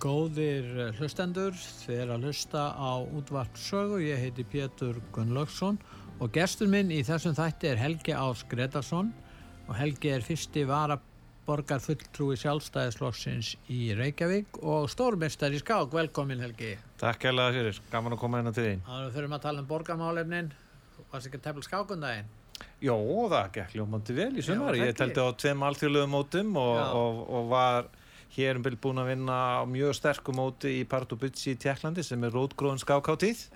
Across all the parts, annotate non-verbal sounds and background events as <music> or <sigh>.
Góðir eh, hlustendur, þið er að hlusta á útvart sögu, ég heiti Pétur Gunnlaugsson og gestur minn í þessum þætti er Helgi Ás Gretarsson og Helgi er fyrsti varaborgar fulltrúi sjálfstæðisflokksins í Reykjavík og stórmestar í skák, velkomin Helgi. Takk kærlega fyrir, gaman að koma inn á þín. Það fyrir að tala um borgarmálefnin, varst ekki að tefla skákundaginn? Jó, það gekk ljómandi vel í sumar, ég telti á tveim alþjóðluðum mótum og, og, og var hér byrj búin að vinna á mjög sterkum móti í Pardubici í Tjekklandi sem er rótgróðun skákáttíð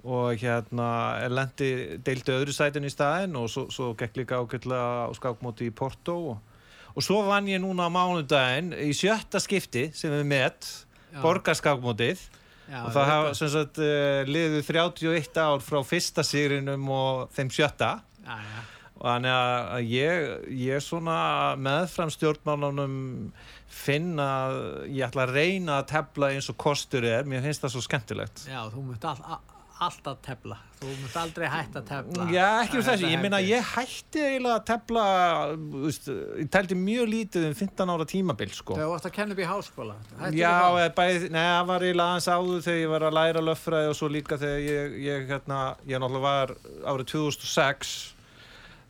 og hérna er lendi deildi öðru sætin í staðin og svo, svo gekk líka ágætlega á skákmóti í Porto og, og svo vann ég núna á mánudaginn í sjötta skipti sem er met borgarskákmótið já, og það hafa sem sagt uh, liðið 31 ár frá fyrsta sigrinum og þeim sjötta. Já, já, Þannig að ég, ég svona meðfram stjórnmálunum finn að ég ætla að reyna að tefla eins og kostur er, mér finnst það svo skemmtilegt. já, þú munt all, a- alltaf tefla, þú munt aldrei hætta tefla. Já, ekki um þessu, ég helgi. ég hætti eiginlega að tefla, veist, ég teldi mjög lítið um 15 ára tímabil, sko. Þú varst að kenna upp í háskóla. hættir Já, bæði, neða, það var eiginlega aðeins áður þegar ég var að læra löffræði og svo líka þegar ég, ég hérna, ég náttúrulega var árið 2006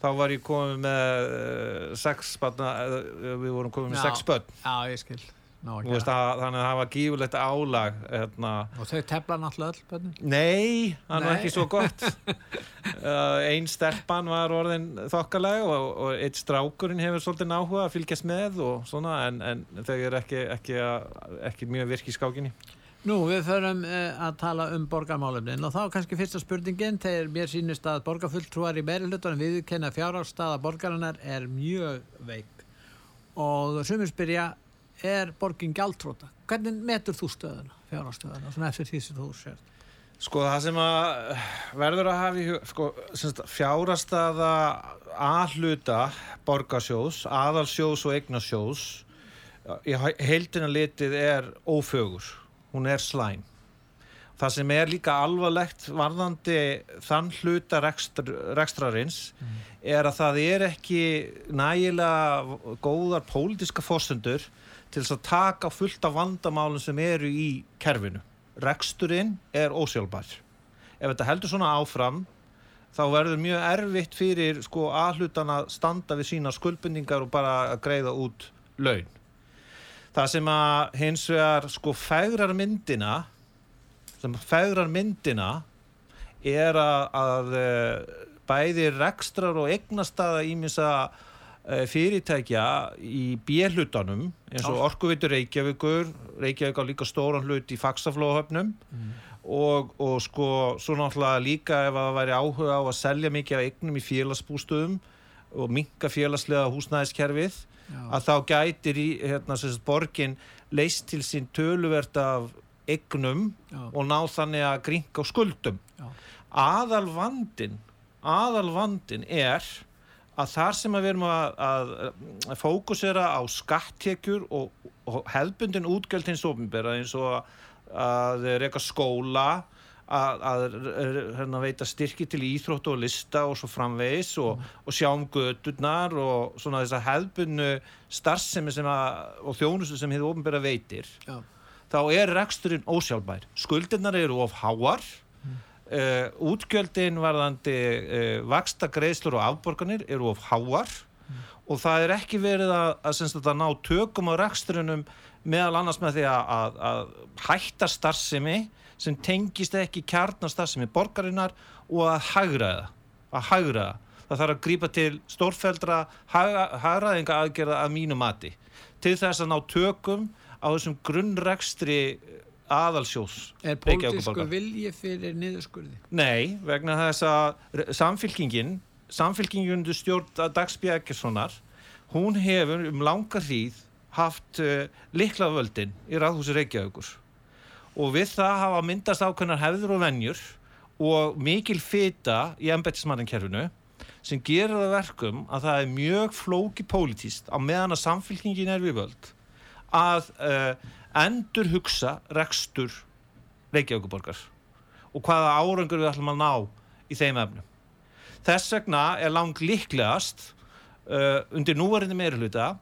þá var ég komið með uh, sex barna, uh, við vorum komið með Já. sex börn Já, ég skil. Ná, veist, að, þannig að það var gífulegt álag hérna. Og þau tefla náttúrulega öll börnum? Nei, það Nei. ekki svo gott <laughs> uh, Einn stelpan var orðin þokkaleg og, og eitt strákurinn hefur svolítið náhuga að fylgjast með og svona en, en þau eru ekki, ekki, að- ekki mjög virk í skákinni Nú, við förum uh, að tala um borgarmálefnin og þá kannski fyrsta spurningin þegar mér sýnist að borgarfulltrúar í meiri hlutunum viðkenna fjárhástaða borgarinnar er mjög veik og sumir spyrja er borgin gjaldtróta? Hvernig metur þú stöðuna, fjárhástöðuna, svona eftir því sem þú sér? Sko það sem að verður að hafa í hug, sko, semst, fjárastaða aðhluta borgarsjós, aðalsjós og eignasjós í heildina litið er ófögur, hún er slæm. Það sem er líka alvarlegt varðandi þann hluta rekstr, rekstrarins er að það er ekki nægilega góðar pólitíska fórsendur til þess að taka fullt af vandamálum sem eru í kerfinu. Reksturinn er ósjálfbær. Ef þetta heldur svona áfram þá verður mjög erfitt fyrir sko aðhlutan að standa við sína skuldbindingar og bara að greiða út laun. Það sem að hins vegar sko fægrar myndina sem fægrar myndina er að, að eh, bæði rekstrar og eignastaða ímissa eh, fyrirtækja í björlutanum eins og Já. Orkuveitur Reykjavíkur Reykjavík á líka stóran hlut í faksaflóhöfnum og, og sko svo náttúrulega líka ef að það væri áhuga á að selja mikið af eignum í félagsbústöðum og minka félagslega húsnæðiskerfið Já. að þá gætir í hérna, sagt, borgin leist til sín töluvert af eignum Já. og ná þannig að gringa á skuldum Já. aðal vandin aðal vandin er að þar sem að við erum að, að, að fókusera á skattekjur og, og hefbundin útgjöld hins ofinbera eins og að reyka skóla að, að hérna, veita styrki til íþróttu og lista og svo framvegis og, og sjá um göturnar og svona þess að hefbundu starfsemi sem að, og þjónustu sem hefur ofinbera veitir. Já. þá er reksturinn ósjálfbær. Skuldirnar eru of háar. Uh, útgjöldin varðandi uh, vaksta greiðslur og afborganir eru of háar. Og það er ekki verið að, að, að ná tökum á reksturinnum meðal annars með því að, að, að hætta starfsemi sem tengist ekki kjarnastarfsemi borgarinnar og að hagraða að hagraða það þarf að grípa til stórfældra hagraðinga aðgerða að mínu mati. Til þess að ná tökum á þessum grunnrekstri aðalsjós Er pólitísku vilji fyrir niðurskurði? Nei, vegna þess að samfylkingin samfylkingin undir stjórn Dagsby Eggerssonar hún hefur um langa hríð haft uh, likla völdin í ráðhúsi Reykjavíkur og við það hafa myndast ákveðnar hefður og vennjur og mikil fita í embættismanninkerfinu sem gerir það verkum að það er mjög flóki pólitíst á meðan að samfélkingin er við völd að uh, endur hugsa rekstur Reykjavíkuborgar og hvaða árangur við ætlum að ná í þeim efnum. Þess vegna er langt líklegast uh, undir núvarinni meiruluta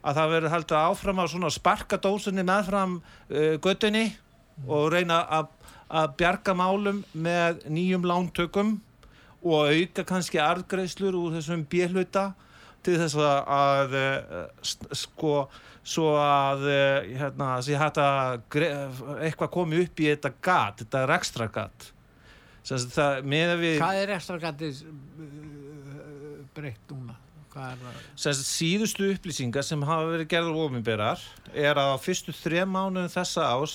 að það verður haldið áfram að sparka dósunni meðfram uh, göttunni og reyna að bjarga málum með nýjum lántökum og auka kannski arðgreifslur úr þessum bíluta til þess að sko svo að hérna, eitthvað komi upp í þetta gat, þetta er ekstra gat við, Hvað er ekstra gatið breytt núna? Síðustu upplýsingar sem hafa verið gerður ofinberar er að á fyrstu þrejum mánuðum þessa ás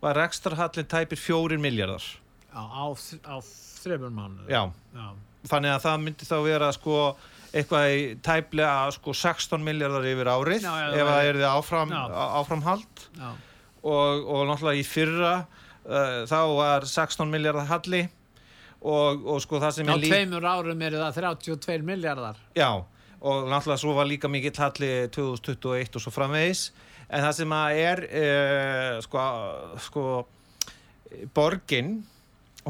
var rekstrarhallin tæpir fjórin miljardar á, á, á þreifur mánu já. já, þannig að það myndi þá vera sko eitthvað í tæplega sko 16 miljardar yfir árið já, ef það er þið áfram, áframhald. Og, og náttúrulega í fyrra uh, þá var 16 miljardar halli og, og sko það sem á tveimur árum er það 32 miljardar já og náttúrulega svo var líka mikill halli 2021 og svo framvegis en það sem að er uh, sko, sko borgin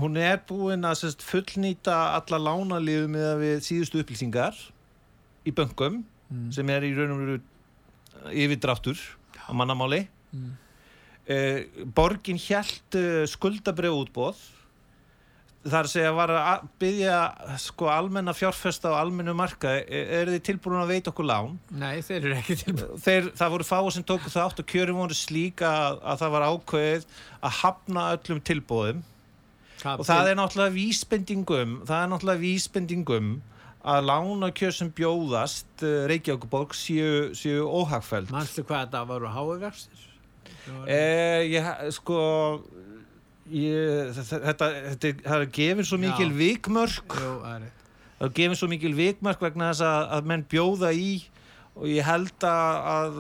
hún er búin að sérst, fullnýta alla lánaliðu með við síðustu upplýsingar í böngum mm. sem er í raun og veru yfirdráttur á mannamáli mm. uh, borgin hjælt uh, skuldabrið útbóð þar að segja var að byggja sko almenna fjárfesta á almennu marka er þið tilbúin að veita okkur lán? Nei, þeir eru ekki tilbúin þeir, Það voru fáið sem tóku það átt og kjörum voru slíka að, að það var ákveðið að hafna öllum tilbúðum og það er náttúrulega vísbendingum það er náttúrulega vísbendingum að lána kjör sem bjóðast uh, Reykjavíkuborg séu, séu óhagfæld Mannstu hvað þetta voru háiðverstir? Eh, ég, sko Ég, þetta, þetta, það er gefin svo mikil Já. vikmörk Jú, það er gefin svo mikil vikmörk vegna þess að, að menn bjóða í og ég held að að,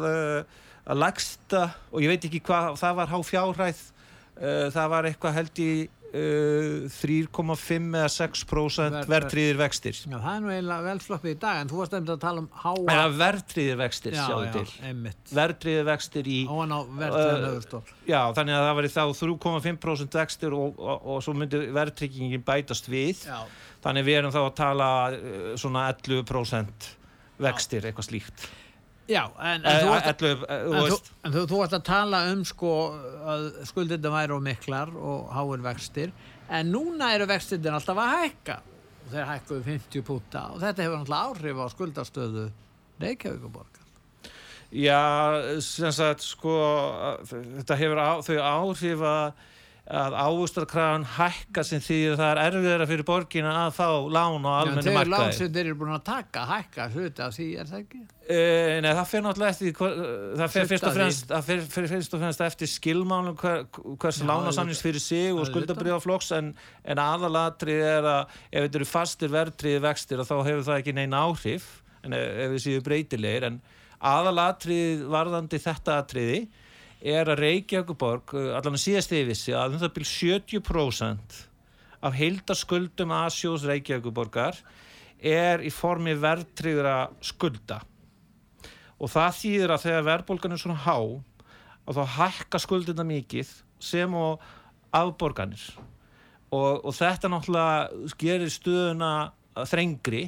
að lagsta og ég veit ekki hvað það var há fjárhæð uh, það var eitthvað held í Uh, 3,5 eða 6% verðtriðir vextir. Já, það er nú eiginlega velfloppið í dag en þú varst nefndið að tala um háa verðtriðir vextir verðtriðir vextir í uh, já, þannig að það var í þá 3,5% vextir og, og, og svo myndi verðtryggingin bætast við. Já. þannig við erum þá að tala uh, svona 11% vextir, já. eitthvað slíkt Já, en, en, þú, varst, Ætlu, en, þú, en þú, þú varst að tala um sko að skuldirna væri á miklar og háir vextir. En núna eru vextirna alltaf að hækka. Og þeir hækkuðu 50 púta og þetta hefur alltaf áhrif á skuldastöðu Reykjavíkuborgar Já, sem sagt sko þetta hefur á, þau áhrif að að águstarkraðan hækka sem því að það er erfiðara fyrir borgina að fá lán og almenni markaði. Þegar lán sem þeir eru búin að taka hækka hluti af því er það ekki? Uh, nei, það fyrir náttúrulega eftir það fyrir fyrst og fremst, fyrir, fyrir fyrst og fremst eftir skilmánum hver, hvers lánasamnins fyrir sig og skuldabriðaflokks en, en aðalatrið er að ef þetta eru fastir verðtriði vextir þá hefur það ekki neina áhrif en ef, ef þið séu breytilegir en aðalatrið varðandi þetta atriði er að Reykjavíkuborg, uh, allan að síðast yfirsi að um það byrj 70% af heildaskuldum Asjós Reykjavíkuborgar er í formi verðtryggura skulda. Og það þýðir að þegar verðbólgan er svona há og þá hækka skuldina mikið sem og afborganir. Og, og þetta náttúrulega gerir stöðuna þrengri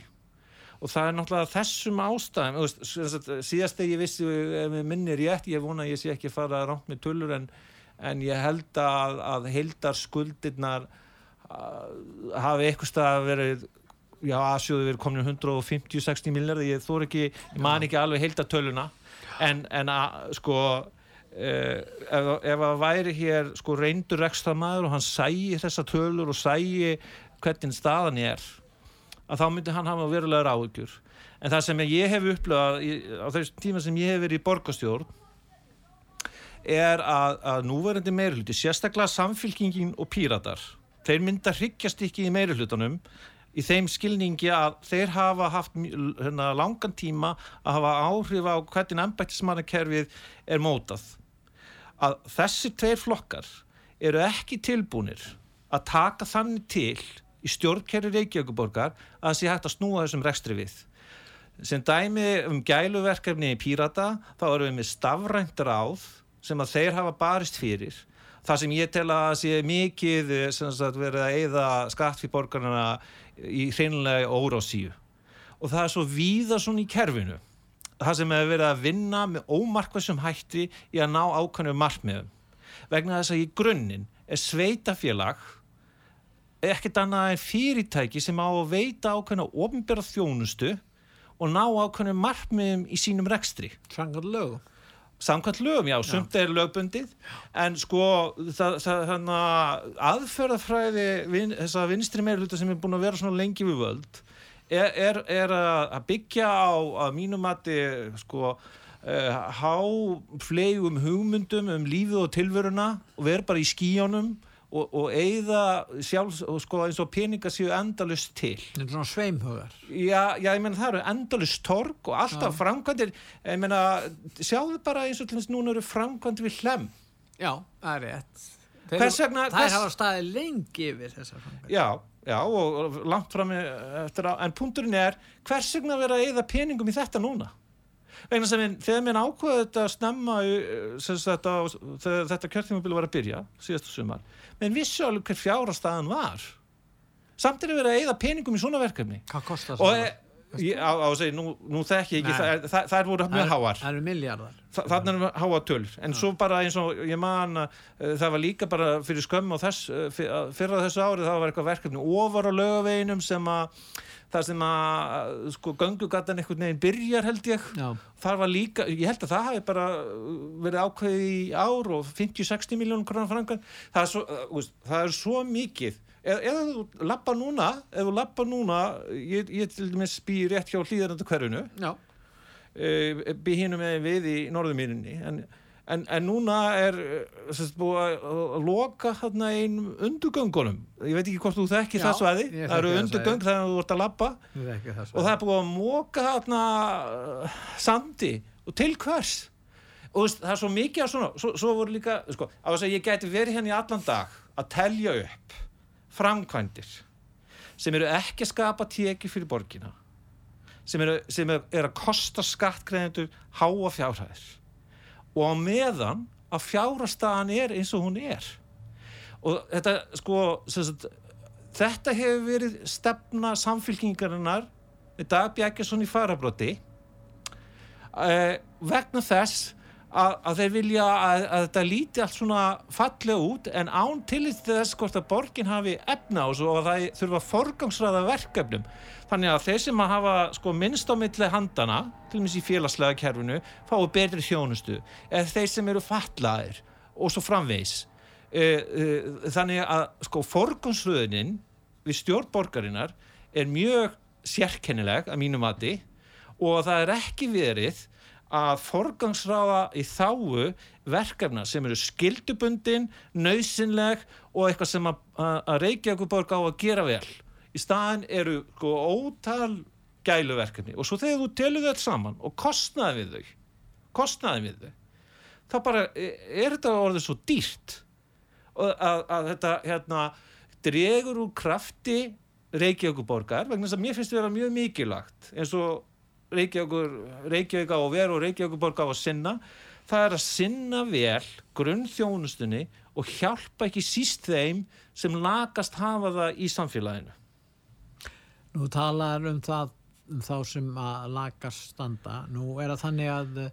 og það er náttúrulega þessum ástæðum síðast þegar ég vissi ef ég minnir rétt, ég vona að ég sé ekki fara rámt með tullur en, en ég held að, að heldar skuldirnar hafi eitthvað stað að vera já, aðsjóðu verið komin 150-60 miljardi, ég þór ekki ég man ekki alveg heldartöluna en, en að sko Uh, ef, ef að væri hér sko reyndur ekstra maður og hann sæi þessa tölur og sæi hvernig staðan er að þá myndi hann hafa verulegar áhugjur en það sem ég hef upplöðað á þessum tíma sem ég hef verið í borgastjórn er að, að núverandi meiruluti, sérstaklega samfylkingin og píratar, þeir mynda hryggjast ekki í meirulutunum í þeim skilningi að þeir hafa haft hérna, langan tíma að hafa áhrif á hvernig ennbættismannakerfið er mótað. Að þessi tveir flokkar eru ekki tilbúinir að taka þannig til í stjórnkerri Reykjavíkuborgar að það sé hægt að snúa þessum rekstri við. Sem dæmi um gæluverkefni í Pírata þá erum við með stafrænt ráð sem að þeir hafa barist fyrir það sem ég tel að sé mikið sagt, verið að eigða skatt fyrir borgarna í hreinlega órásíu og það er svo víða svona í kerfinu það sem hefur verið að vinna með ómarkvæsum hætti í að ná ákvæmum markmiðum vegna þess að í grunninn er sveitafélag ekkert annað en fyrirtæki sem á að veita ákvæmna ofinbæra þjónustu og ná ákvæmum markmiðum í sínum rekstri. Sangat lögum. Samkvæmt lögum, já, sumt er lögbundið. En sko það, það, aðferðafræði vin, þessa vinstri meirluta sem er búin að vera svona lengi við völd er, er, er að byggja á að mínumatti sko uh, háflegum hugmyndum um lífið og tilveruna og vera bara í skíjónum og, og eigða sjálf og sko eins og peningar séu endalust til. Þetta er svona sveimhugar. Já, já, ég menna það eru endalust torg og alltaf framkvæmdir. Ég menna, sjáðu bara eins og til þess núna eru framkvæmdir við hlem já, það er rétt. Hvers vegna það hvers... hafa staðið lengi yfir þessar framkvæmdir. Já, já, og langt fram eftir að, en punkturinn er hvers vegna vera að eigða peningum í þetta núna vegna sem minn, þegar minn ákveði þetta að snemma þetta, þegar þetta kjörtímabili var að byrja síðastu sumar menn vissu alveg hver fjárastæðan var samt er að vera að eigða peningum í svona verkefni hvað kostar það? Ég, á, á að segja, nú, nú þekk ég ekki það, það, það er voru mjög háar. það eru miljardar það er háa töl, en ja. svo bara eins og ég man uh, það var líka bara fyrir skömm og þess, uh, fyrir þessu árið það var eitthvað verkefni ofar á lögaveginum sem að það sem að sko göngugatan einhvern veginn byrjar held ég. Já. þar var líka, ég held að það hafi bara verið ákveðið í ár og 50-60 miljónum kronar frangan það er svo, uh, það er svo mikið eða, eða þú lappa núna eða þú lappa núna ég, ég til dæmis býr rétt hjá hlýðarandu hverjunu e, býr hinnum við í norðumýrinni en En, en núna er eh, sérst, búið að loka hérna einn undugöngunum. Ég veit ekki hvort þú þekkir það svæði. Það eru undugöng þegar þú vart að lappa og það er búið að móka hérna uh, sandi. Og til hvers? Og veist, það er svo mikið að svona svo, svo voru líka, sko, að ég geti verið hérna í allan dag að telja upp framkvæmdir sem eru ekki að skapa teki fyrir borgina sem eru, sem eru, að kosta skattkreðendur háa fjárhæðir. Og á meðan að fjárastafan er eins og hún er. Og þetta sko sagt, þetta hefur verið stefna samfélkingarinnar í dag Bjækjason í farabróti eh, vegna þess að, að þeir vilja að, að þetta líti allt svona fallega út en án tillit þess hvort að borgin hafi efna og að það þurfa forgangsræða verkefnum. Þannig að þeir sem að hafa sko, minnst á milli handana til og meins í félagslega kerfinu fái betri þjónustu. Eða þeir sem eru fallaðir og svo framvegs e, e, þannig að sko forgangsröðinin við stjórnborgarinnar er mjög sérkennileg að mínu mati og það er ekki verið að forgangsráða í þáu verkefna sem eru skildubundin, nöysinleg og eitthvað sem að, að Reykjavík borg á að gera vel. Í staðin eru sko, ótal gæluverkefni og svo þegar þú telur þau saman og kostnaði við þau, kostnaði við þau, þá bara e, er þetta orðið svo dýrt að, að þetta hérna, dregur úr krafti Reykjavík borgar vegna þess að mér finnst þetta að vera mjög mikilagt eins og Reykjavík á að vera og Reykjavíkuborg á að sinna. Það er að sinna vel grunnþjónustunni og hjálpa ekki síst þeim sem lagast hafa það í samfélaginu. Nú talar um það um þá sem að lagast standa. Nú er að þannig að uh,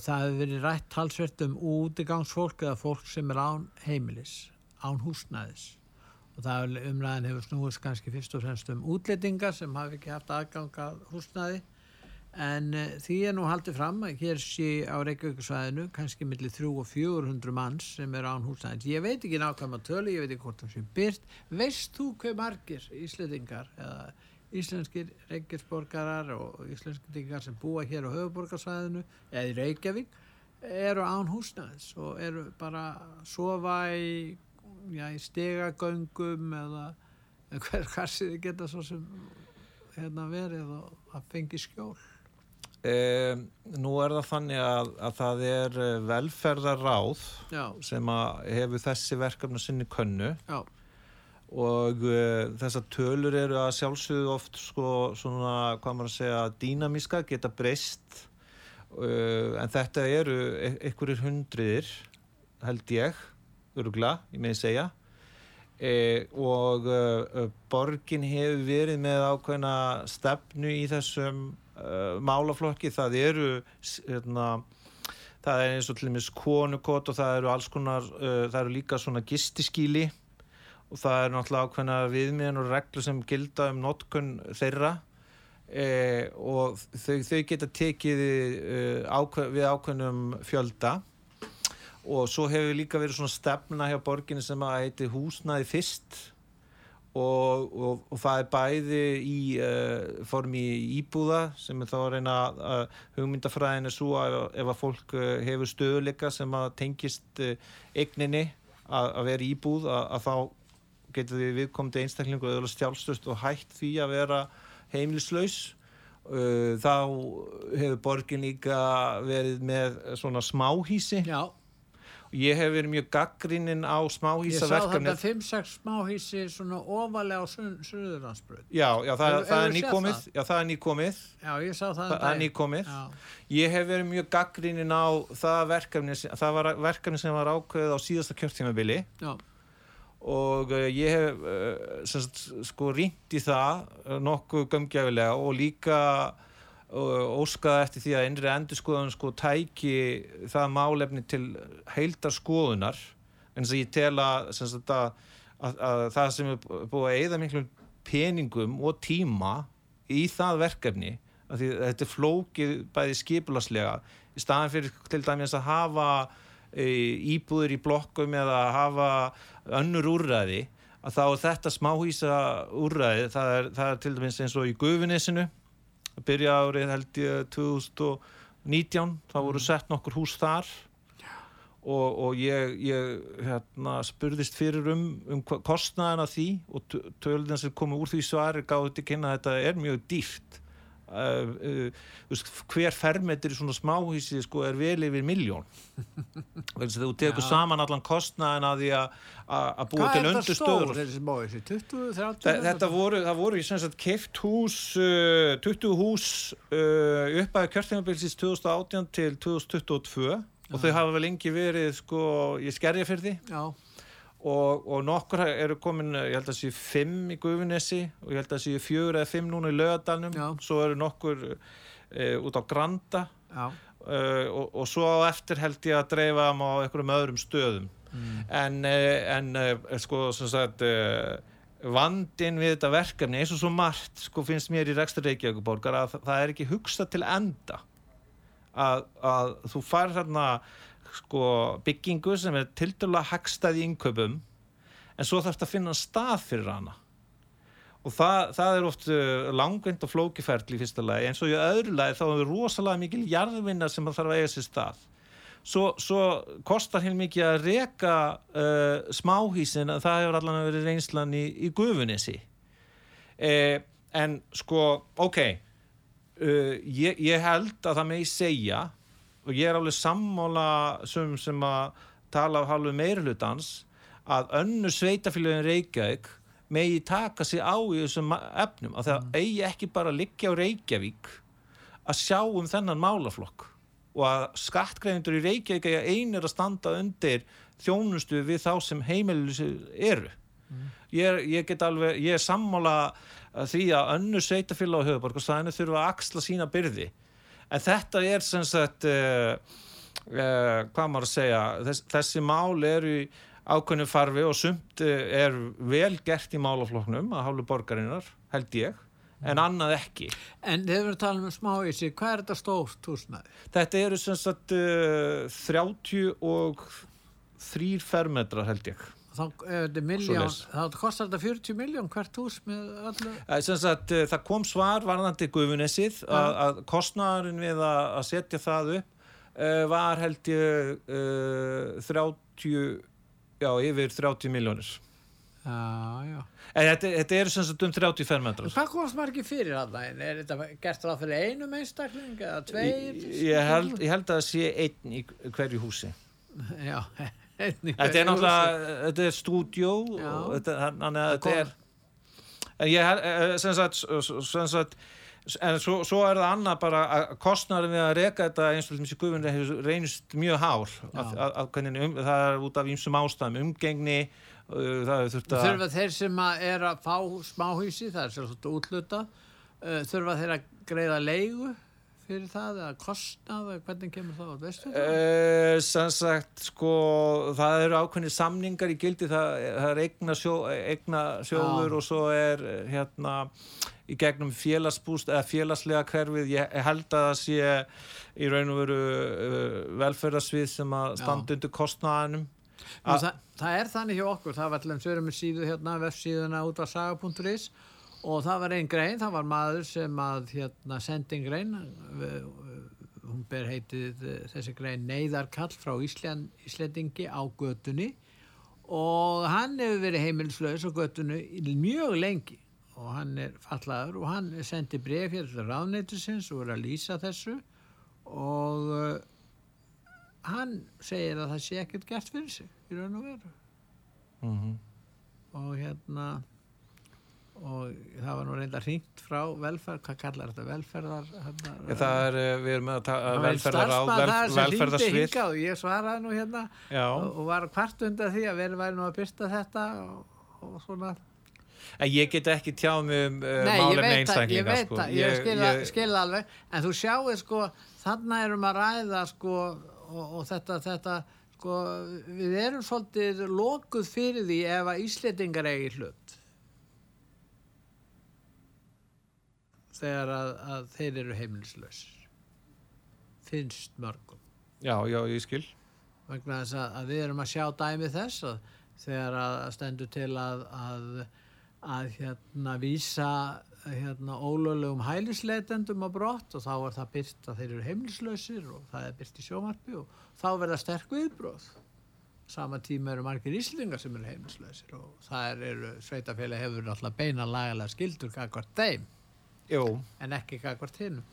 það hefur verið rætt talsvert um útigangsfólk eða fólk sem er án heimilis án húsnæðis og það umræðin hefur snúist kannski fyrst og fremst um útlettingar sem hafi ekki haft aðganga húsnaði en uh, því er nú haldið fram að hér sé á Reykjavíkusvæðinu kannski millir 300 og 400 manns sem er án húsnaði ég veit ekki nákvæm að tölu, ég veit ekki hvort það sé byrt veist þú hver margir íslettingar eða íslenskir reykjavíksborgarar og íslenskir sem búa hér á höfuborgarsvæðinu eða í Reykjavík eru án húsnæðis og eru bara að sofa í, já, í stegagöngum eða, eða hver kassið geta svo sem hérna verið og að fengi skjól. Um, nú er það þannig að, að það er eh, velferðarráð Já, sem að hefur þessi verkefni sinni könnu. Já, og uh, þessar tölur eru að sjálfsögðu oft sko svona, hvað maður að segja, dýnamíska, geta breyst. Uh, en þetta eru e einhverjir hundriðir held ég, örugla, ég meði segja. E, og uh, borgin hefur verið með ákveðna stefnu í þessum uh, málaflokki, það eru hérna það er eins og til dæmis konukot og það eru alls konar, það eru líka svona gistiskíli og það er náttúrulega ákveðna viðmiðan og reglur sem gilda um notkun þeirra. Og þau, þau geta tekið ákveð, við ákveðnum fjölda og svo hefur líka verið svona stefna hjá borginni sem að heiti húsnaði fyrst. Og, og, og það er bæði í uh, formi íbúða sem er þá að reyna uh, hugmyndafræðin er svo að ef að fólk uh, hefur stöðuleika sem að tengist uh, eigninni að, vera íbúð að, að þá getur við viðkomandi einstaklingu eða stjálfstöst og hætt því að vera heimilislaus. Uh, þá hefur borgin líka verið með svona smáhísi já. Ég hef verið mjög gaggrinnin á Ég smáhísa sá þetta 5-6 smáhísi svona ofalega á Suðurlandsbröð. Já, já, það, Hefur- það er nýkomið. það? Já, það er nýkomið. Já, ég sá það. Það um er nýkomið. Já, Ég hef verið mjög gaggrinnin á það verkefni það var verkefni sem var ákveðið á síðasta kjörtímabili. Já, og uh, ég hef uh, semst, sko rýnt í það nokkuð gömgjafilega og líka óskaði eftir því að innri endurskoðun sko tæki það málefni til heildar skoðunar en þess að ég tel að, að, að, að það sem er búið að eyða miklum peningum og tíma í það verkefni að að þetta er flókið bæði skipulaslega í staðan fyrir til dæmis að hafa e, íbúður í blokkum eða hafa önnur úrræði að þá þetta smáhýsa úrræði það er, það er til dæmis eins og í Gufunesinu að byrja árið held ég 2019 þá voru sett nokkur hús þar. Og, og ég, ég hérna, spurðist fyrir um, um hva- kostnaðina því og tölðin sem komu úr því svari gáði til kynna að þetta er mjög dýrt uh, uh, hver fermetri í svona smáhísi sko, er vel yfir miljón <laughs> þú tekur Já. saman allan kostnaðin að því að að- að búa Hvað til er þetta bóið, 20, 30? Þa- Þetta voru, það voru sagt keift hús, uh, 20 hús uh, upp að kjörtímabilsins 2018 til 2022 og þau hafa vel lengi verið sko í skerjafyrði Já, og, og nokkur eru komin, ég held að séu fimm í Gufunesi og ég held að séu fjögur eða fimm núna í Lögadalnum, Já. svo eru nokkur uh, út á Granda. Uh, og, og svo á eftir held ég að dreifa á einhverjum öðrum stöðum. En, uh, en uh, sko sem sagt uh, vandin við þetta verkefni eins og svo margt sko finnst mér í rekstur Reykjavíkuborgar að það, það er ekki hugsað til enda að, að þú fær þarna sko byggingu sem er tildulega hagstæð í innkaupum en svo þarf þetta að finna stað fyrir hana. Og það, það er oft uh, langvind og flókiferli í fyrsta lagi. Eins og í öðru lagi þá er rosalega mikil jarðvinna sem að þarf að eiga sér stað. Svo, svo kostar hér mikið að reka uh, smáhísin að það hefur allan verið reynslan í, í gufunissi eh, en sko ok uh, ég, ég held að það megi segja og ég er alveg sammála sem, sem að tala af halvu meirhlutans að önnu sveitafélagin Reykjavík megi taka sig á í þessum efnum. Að það eigi ekki bara að liggja á Reykjavík að sjá um þennan málaflokk og að skattgrefindur í Reykjavík eigi einir að standa undir þjónustu við þá sem heimilis eru. Ég, er, ég get alveg, ég er sammála því að önnur sveitafélag á höfuborg og staðinu þurfa að axla sína byrði en þetta er sem sagt uh, uh, hvað maður að segja þess, þessi mál eru í ákveðnu farfi og sumt uh, er vel gert í málafloknum að hálfu borgarinnar, held ég en annað ekki. En þegar við talum um smáísi, hvað er þetta stórt húsnæði? Þetta eru sem sagt uh, 30 og þrýr fermetrar held ég. Þá þetta miljón, Svoleiðis. þá kostar þetta 40 miljón hvert hús með öllu. Eh, sagt, eh, það kom svar varðandi Gufunesið að, að kostnæðurinn við að, að setja það upp uh, var held ég uh, 30 já, yfir 30 miljónir Já, já. en þetta, þetta eru sem sagt um 30 fermetrar Hvað komast margir fyrir hann? Er þetta gert ráð fyrir einum einstakling eða tveir? ég, ég, held, ég held að það sé einn í hverju húsi Já, þetta er náttúrulega, þetta er stúdjó Já. og þetta, þannig að þetta er en ég held, eh, sem sagt, sem sagt en svo, svo er það annað bara að kostnarin við að reka þetta eins og þessi guðun reynist mjög hár að, að, að, hvernig um, það er út af ýmsum ástæðum umgengni uh, það þurft að Þurfa þeir sem að er að fá smáhúsi, það er svolítið útluta, uh, þurfa þeir að greiða leigu fyrir það eða kostnað eða hvernig kemur það út, veistu það? Uh, sem sagt sko það eru ákveðni samningar í gildi það, það er eigna, sjó, eigna sjóður Já. og svo er eh, hérna í gegnum félagsbúst eða félagslega hverfið, ég held að það sé í raun og veru uh, velferðarsvið sem að Já. standa undir kostnaðanum Nú, það, það er þannig hjá okkur, það var allum sögum með síðu hérna, vefsíðuna út af saga.is og það var einn grein, það var maður sem að hérna sendi einn grein, við- hún ber heitið eh, þessi grein Neyðarkall frá Ísland, Íslendingi á götunni. Og hann hefur verið heimilslaus á götunni mjög lengi. Og hann er fallaður og hann sendi bref hér til ráðneytisins og er að lýsa þessu. Og uh, hann segir að það sé ekkert gert fyrir sig í raun og veru. Mm og hérna og það var nú reynda hringt frá velferð, hvað kallar þetta velferðar hérna, það er, eh, við erum að ta- Það var einn velferðar á starfsmaður vel, þar sem hringdi velferðarsvið. hingað og ég svaraði nú hérna. Og, og var kvart undan því að verið væri nú að byrsta þetta og, og svona. En ég get ekki tjáð mig um uh, Nei, ég málefni veit það, ég einstaklinga veit sko. það, ég skil, ég... skil það alveg. En þú sjáu sko, þarna erum að ræða sko og, og þetta, þetta sko, við erum svolítið lokuð fyrir því ef að Íslendingar eigi hlut þegar að, að þeir eru heimilislausir. Finnst mörgum. Já, já, ég skil. Vegna þess að, að við erum að sjá dæmi þess að þegar að stendur til að að, að hérna vísa hérna ólöglegum hælisleitendum á brott og þá er það byrt að þeir eru heimilislausir og það er byrt í sjómarpi og þá verða sterk viðbróð sama tíma eru margir íslendingar sem eru heimilislausir og það eru sveitafélag hefur náttúrulega beina lagalega skildur kakvart þeim Jú, en ekki kakvart hinnum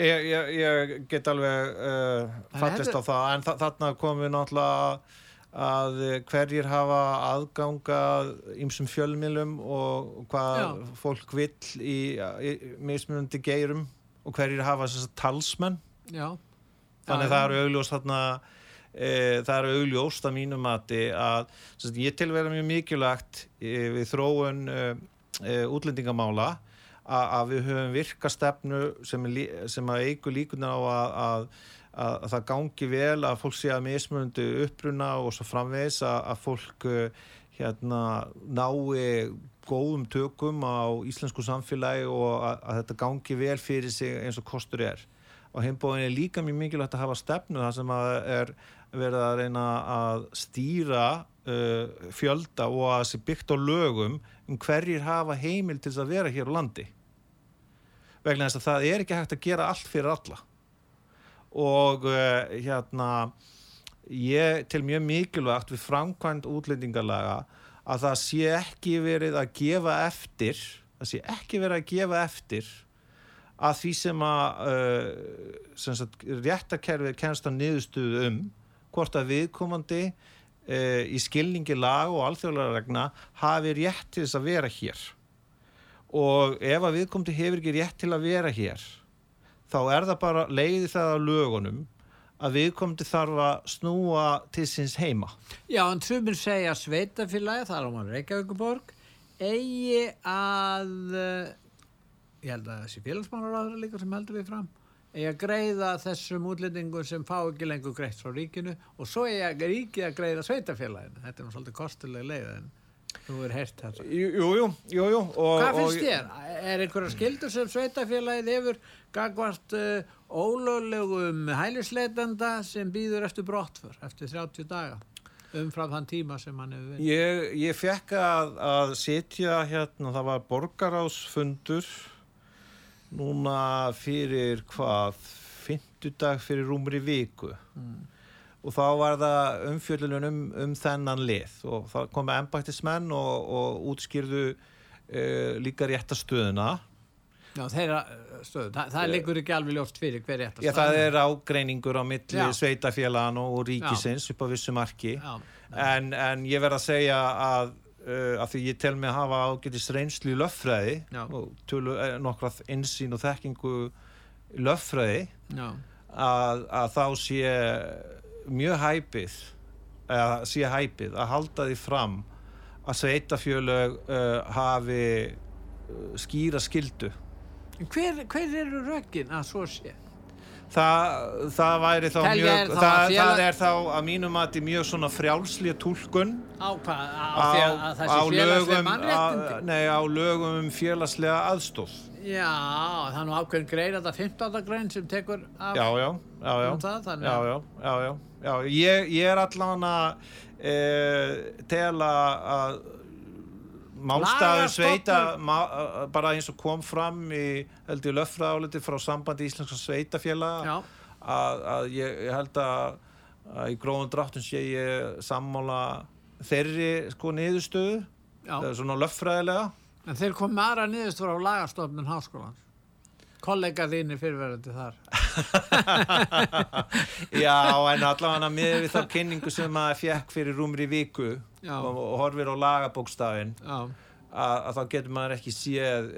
ég, ég, ég get alveg uh, fattist þetta- á það. En þa þarna komum við náttúrulega að hverjir hafa aðganga ímsum fjölmilum og hvað Já. fólk vill í, í mismunandi geirum og hverjir hafa talsmenn. Já. Þannig það eru augljóst þarna e, það eru augljóst að mínum mati að sagt, ég tel vera mjög mikilvægt e, við þróun e, e, útlendingamála að við höfum virka stefnu sem, sem að eigu líkunar á að, að, að, að það gangi vel að fólk sé að mismunandi uppruna og svo framvegis að, að fólk eh, hérna nái góðum tökum á íslensku samfélagi og að, þetta gangi vel fyrir sig eins og kostur er. Og heimbóðin er líka mjög mikilvægt að hafa stefnu það sem að er verið að reyna að stýra uh, fjölda og að sé byggt á lögum um hverjir hafa heimil til þess að vera hér á landi. Vegna þess að það er ekki hægt að gera allt fyrir alla. Og uh, hérna ég til mjög mikilvægt við framkvæmt útlendingalaga að það sé ekki verið að gefa eftir það sé ekki verið að gefa eftir að því sem að uh, réttarkerfið kennst á niðurstuðu um hvort að viðkomandi uh, í skilningi lag og alþjóðlega regna hafi rétt til þess að vera hér. Og ef að viðkomandi hefur ekki rétt til að vera hér þá er það bara leiði það að lögunum að viðkomandi þarf að snúa til síns heima. Já, en sumir segja sveitafélagi, það er á maður Reykjavíkuborg, eigi að, eh, ég held að þessi félagsmálaráður líka sem heldur við fram, eigi að greiða þessum útlendingum sem fá ekki lengur greitt frá ríkinu og svo eigi að ríkið að greiða sveitafélaginu. Þetta er nú svolítið kostuleg leið en þú er heyrt þetta. Jú, jú, jú, jú og, Hvað finnst og, þér? Er einhverja skildur sem sveitafélagið hefur gagvart uh, ólöglegum hælisleitanda sem býður eftir brottför eftir 30 daga umfram þann tíma sem hann hefur verið? Ég, ég fekk að, að sitja hérna, það var borgarásfundur núna fyrir hvað? 50 fymtudag fyrir rúmri viku. Og þá var það umfjöldunum um, um þennan lið. Og þá komu embættismenn og, og útskýrðu uh, líka réttastöðuna Já, þeirra uh, stöðu, Þa, það liggur ekki alveg ljóst fyrir hver rétt að Já, það er. ágreiningur á milli Já. sveitafélagan og ríkisins upp á vissu marki. Já, en, en ég verð að segja að uh, að því ég tel mig að hafa ágætis reynslu í löffræði og tölu eh, nokkra insýn og þekkingu í löffræði að, að þá sé mjög hæpið eða sé hæpið að halda því fram að sveitafjölög uh, hafi uh, skýra skildu hver, hver eru rökin að svo sé? Það, það væri þá Telja mjög er þá það, að félag- það er þá að mínum að mjög svona frjálslið túlkun Á hvað? Á, því að, að það sé félagslega lögum mannréttindi? á, nei, á lögum um félagslega aðstóð Já, það er nú ákveðin grein þetta 15. grein sem tekur af já, já, já, já, um það, þannig já, að- já, já, já, já. Ég, ég er allan að e, tela að málstafur sveita má, bara eins og kom fram í held ég löffræðáliti frá sambandi íslenska sveitafélaga að, að ég, ég held að, að í gróðum dráttum sé ég sammála þeirri sko niðurstöðu það er svona löffræðilega En þeir kom aðra niðurstur á lagastofnun háskólans. Kollega þínir fyrirverandi þar. <laughs> já en allavega með við þá kynningu sem maður fekk fyrir rúmri viku og, og horfir á lagabókstafin að, að þá getur maður ekki séð uh,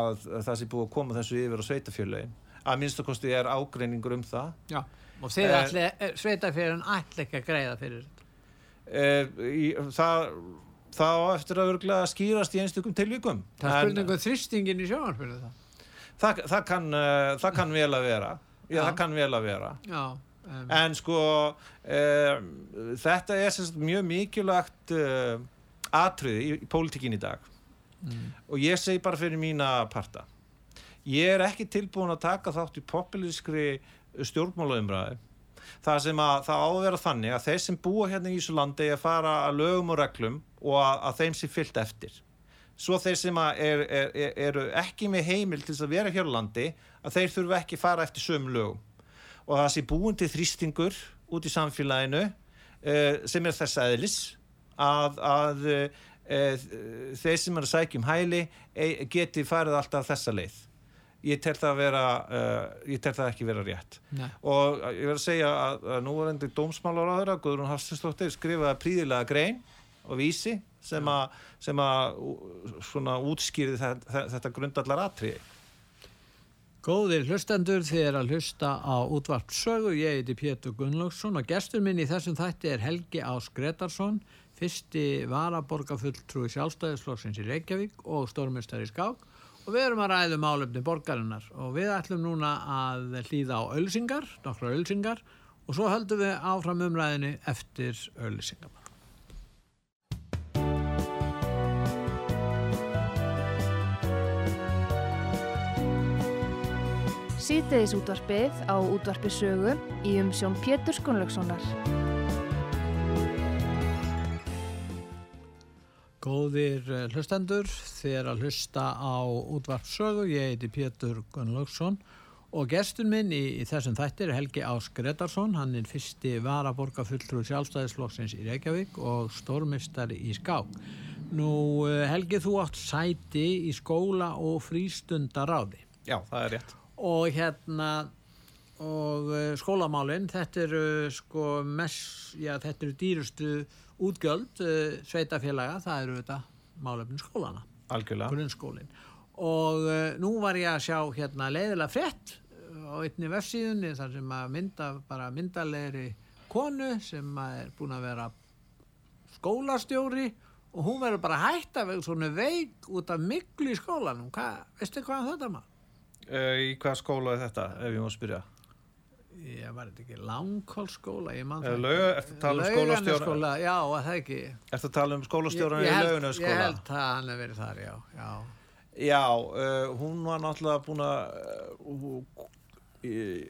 að, að það sé búið að koma þessu yfir á sveitafjörlegin að minnstakosti er ágreiningur um það já. Og þið Eh, ætli, sveitafjörðin ætli ekki að greiða fyrir þetta. uh, það það á eftir að örgulega skýrast í einstökum tilvíkum Það er En- spurningum þrýstingin í sjónarfjörðu það. Það, það, kann, uh, það kann vel að vera. Já, það kann vel að vera. Já, um, en sko um, þetta er sem sagt, mjög mikilvægt uh, atriði í, í pólitíkin í dag. Mm. og ég segi bara fyrir mína parta. Ég er ekki tilbúin að taka þátt í populískri stjórnmálaumræði það sem að það á að vera þannig að þeir sem búa hérna í þessu landi eigi að fara að lögum og reglum og að, að þeim sé fyllt eftir svo þeir sem er, er, er, eru ekki með heimil til þess að vera hér á landi að þeir þurfa ekki fara eftir sömu lögum. Og það sé búin til þrýstingur út í samfélaginu uh, sem er þess aðlis að, að uh, þeir sem er að sækja um hæli e, geti farið alltaf þessa leið. Ég tel það að vera uh, ég tel það ekki vera rétt. Nei. og ég verð að segja að, að nú er endur dómsmálar á þeirra, Guðrún Hafstinsdóttir skrifaði príðilega grein og vísi sem að, sem að svona útskýrði þetta, þetta grundallar atriði Góðir hlustendur, þið er að hlusta á útvart sögu. Ég heiti Pétur Gunnlaugsson og gestur minn í þessum þætti er Helgi Ás Gretarsson, fyrsti varaborgarfulltrúi sjálfstæðisflokksins í Reykjavík og stórmestari Skák og við erum að ræða málefni borgarinnar og við ætlum núna að hlýða á ölsingar, nokkra ölsingar og svo höldum við áfram umræðinu eftir ölsingar. Síðdeðis útvarpið á útvarpi sögu í umsjón Pétur Gunnlaugssonar. Góðir eh, hlustendur, er að hlusta á útvart sögu, ég heiti Pétur Gunnlaugsson og gestur minn í, í þessum þættir er Helgi Ás Gretarsson, hann er fyrsti varaborgarfulltrú sjálfstæðisflokksins í Reykjavík og stórmistari í Skák. Nú eh, Helgi, þú átt sæti í skóla og frístundaráði Já, það er rétt og hérna og uh, skólamálin þetta eru sko mest, já þetta eru dýrustu útgjöld uh, sveitafélaga, það eru þetta málefnin skólana, grunnskólin og uh, nú var ég að sjá hérna leiðilega frétt uh, á einni vefsíðunni þar sem að mynda bara myndalegri konu sem er búin að vera skólastjóri og hún verður bara hægt að vera svona veik út af miklu í skólanum, Hva, veistu hvað þetta maður? Uh, Í hvað skóla er þetta, ef ég má spyrja Ég var þetta ekki langkólskóla, ég man Er það ertu að tala um skólastjóra Laugarnesskóla, já, það ekki að tala um skólastjóran í Ég- ég held- laugunum Ég skóla? held að hann hefur verið þar, já, já. Já, uh, hún var náttúrulega búin að uh,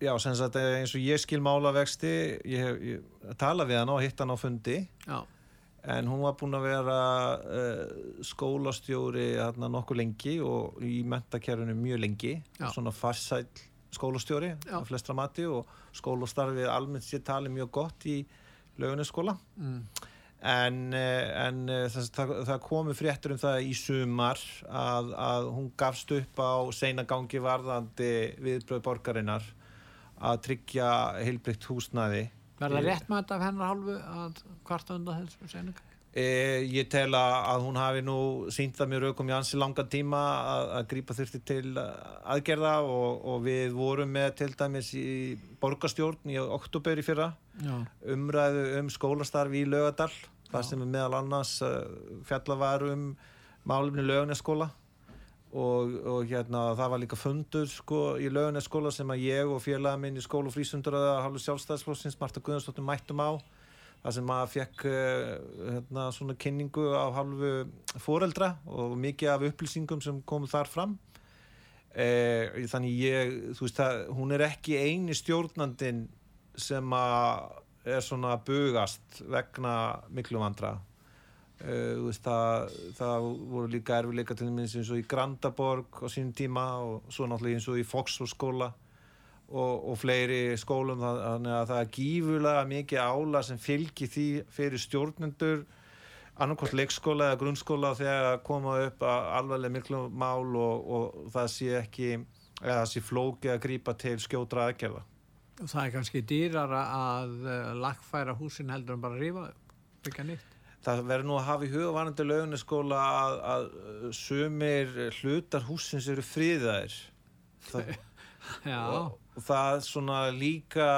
Já, sem sagt eh, eins og ég skil mála vexti ég hef ég, tala við hann og hitt hann á fundi já. En hún var búin að vera uh, skólastjóri hérna nokkuð lengi og í mentakerfinu mjög lengi. Svona farsæll skólastjóri á flestra mati og skólastarfið almennt sér talið mjög gott í laugunaskóla Mm. en, eh, en eh, það, það, það komu fréttur um það í sumar að, að hún gafst upp á seinagangi varðandi viðbröð borgarinnar að tryggja heilbrygt húsnæði Verða Ég- réttmætt af hennar hálfu að kvarta undan þessu seininga? E, ég tel að, hún hafi nú sínt það mjög raukum í ansi langan tíma að, að grípa þurfti til aðgerða og, og við vorum með til dæmis í borgarstjórn í oktober í fyrra Já. umræðu um skólastarfi í Laugadal þar sem er meðal annars uh, fjalla var um málumni Laugarnesskóla og, og hérna það var líka fundur sko í Laugarnesskóla sem að ég og félaga minn í skóla og frísundur að halvu sjálfstæðsflóksins Marta Guðarsdóttir mættum á þar sem maður fekk uh, hérna, svona kynningu á halvu foreldra og mikið af upplýsingum sem komu þar fram. Eh, þannig ég, þú veist það, hún er ekki eini stjórnandin sem að er svona bugast vegna miklu vandra uh, veist, það, það voru líka erfileika til dæmis eins og í Grandaborg á sínum tíma og svo náttúrulega eins og í Foxford skóla og, og fleiri skólum þannig að það er gífurlega mikið ála sem fylgir því fyrir stjórnendur annarkvæmt leikskóla eða grunnskóla þegar að koma upp að alveglega miklu mál og, og það sé ekki eða það sé flókið að grípa til skjótra aðgerða Og það er kannski dýrara að uh, lagfæra húsin heldur en bara rífa þau, byggja nýtt. Það verður nú að hafa í huga varandi laugunaskóla að, að sumir hlutar húsins eru friðaðir. Það, <laughs> og, og það svona líka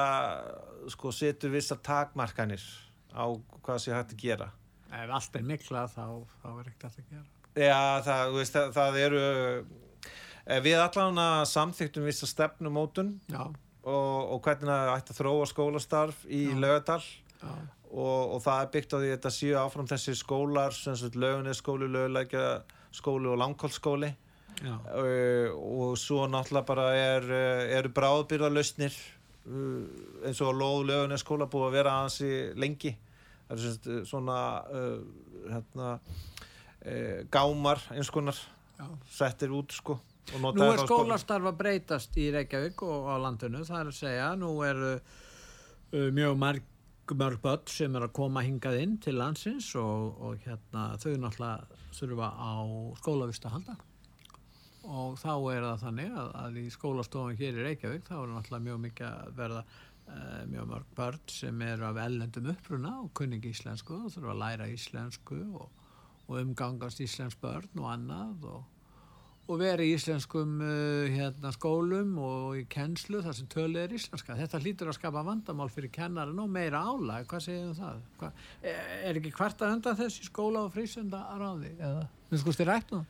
sko setur vissa takmarkanir á hvað sé hægt að gera. Ef allt er mikla þá, þá er ekkert hægt að gera. Já, það, veist, það, það eru eh, við allan að samþyktum vissa stefnumótun og, og hvernig það ætti að þróa skólastarf í Já. Og, og það er byggt á því að þetta séu áfram þessi skólar, sem sagt laugunisskóli, laugulækja skóli og langkólskóli já, uh, og svo náttúrulega bara er, uh, eru bráðbyrðarlausnir uh, eins og lóð laugunisskóla búið að vera aðeins í lengi. Það er sagt, svona uh, hérna, gámar eins konar já. settir út sko Nú er skólastarf að breytast í Reykjavík og á landinu, það er að segja, nú eru uh, mjög marg, mörg börn sem er að koma hingað inn til landsins og, og hérna þau náttúrulega þurfa á skólavist að halda. Og þá er það þannig að, að í skólastofun hér í Reykjavík þá er náttúrulega mjög mikið að verða uh, mjög mörg börn sem eru af ellendum uppruna og kunningi íslensku og þurfa að læra íslensku og, og umgangast íslensk börn og annað og og vera í íslenskum uh, hérna, skólum og í kennslu þar sem tölu er íslenska. Þetta hlýtur að skapa vandamál fyrir kennarin og meira álag. Hvað segir um það? Hva, er, er ekki hvert að undan þessi skóla og frísunda ráði? Eða, við sko styrir rætt nú?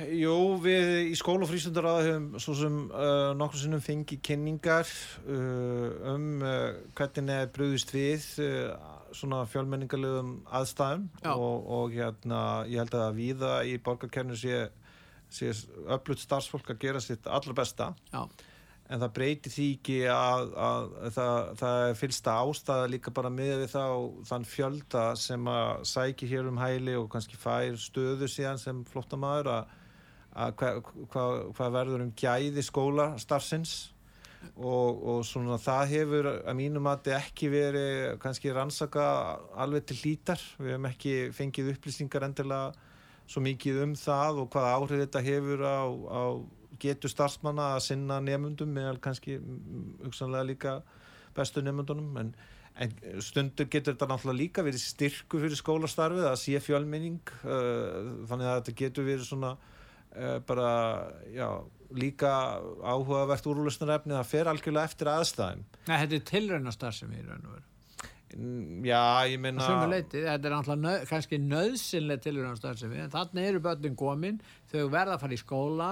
Jú, við í skóla og frístundaráði hefum svo sem uh, nokkur sinnum fengið kynningar uh, um uh, hvernig er brugðist við svona fjölmenningarlegum aðstæðum og, og hérna ég held að víða í borgarkernu sé, sé öflut starfsfólk að gera sitt allra besta. Já, en það breytir því ekki að, að, það, það er fylsta ástæða líka bara með við þá þann fjölda sem að sækir hér um hæli og kannski fær stöðu síðan sem flóttamaður að, að hvað hva, hva verður um gæði skóla starfsins og, og svona það hefur að mínum að þetta ekki verið kannski rannsaka alveg til hlítar. Við hefum ekki fengið upplýsingar endilega svo mikið um það og hvaða áhrif þetta hefur á, á getur starfsmanna að sinna nefndum meðal kannski hugsanlega líka bestu nefndunum en, en stundur getur þetta náttúrulega líka verið styrku fyrir skólastarfið að sé fjölminning uh, þannig að þetta getur verið svona uh, bara já, líka áhugavert úrlösnarefni það fer algjörlega eftir aðstæðum Nei, þetta er tilraunastar sem ég raun og veru. Mm, já, ég leiti, þetta er náttúrulega nöð, kannski nöðsynlega tilraunastar sem við, en þannig eru börnin komin, þau verða að fara í skóla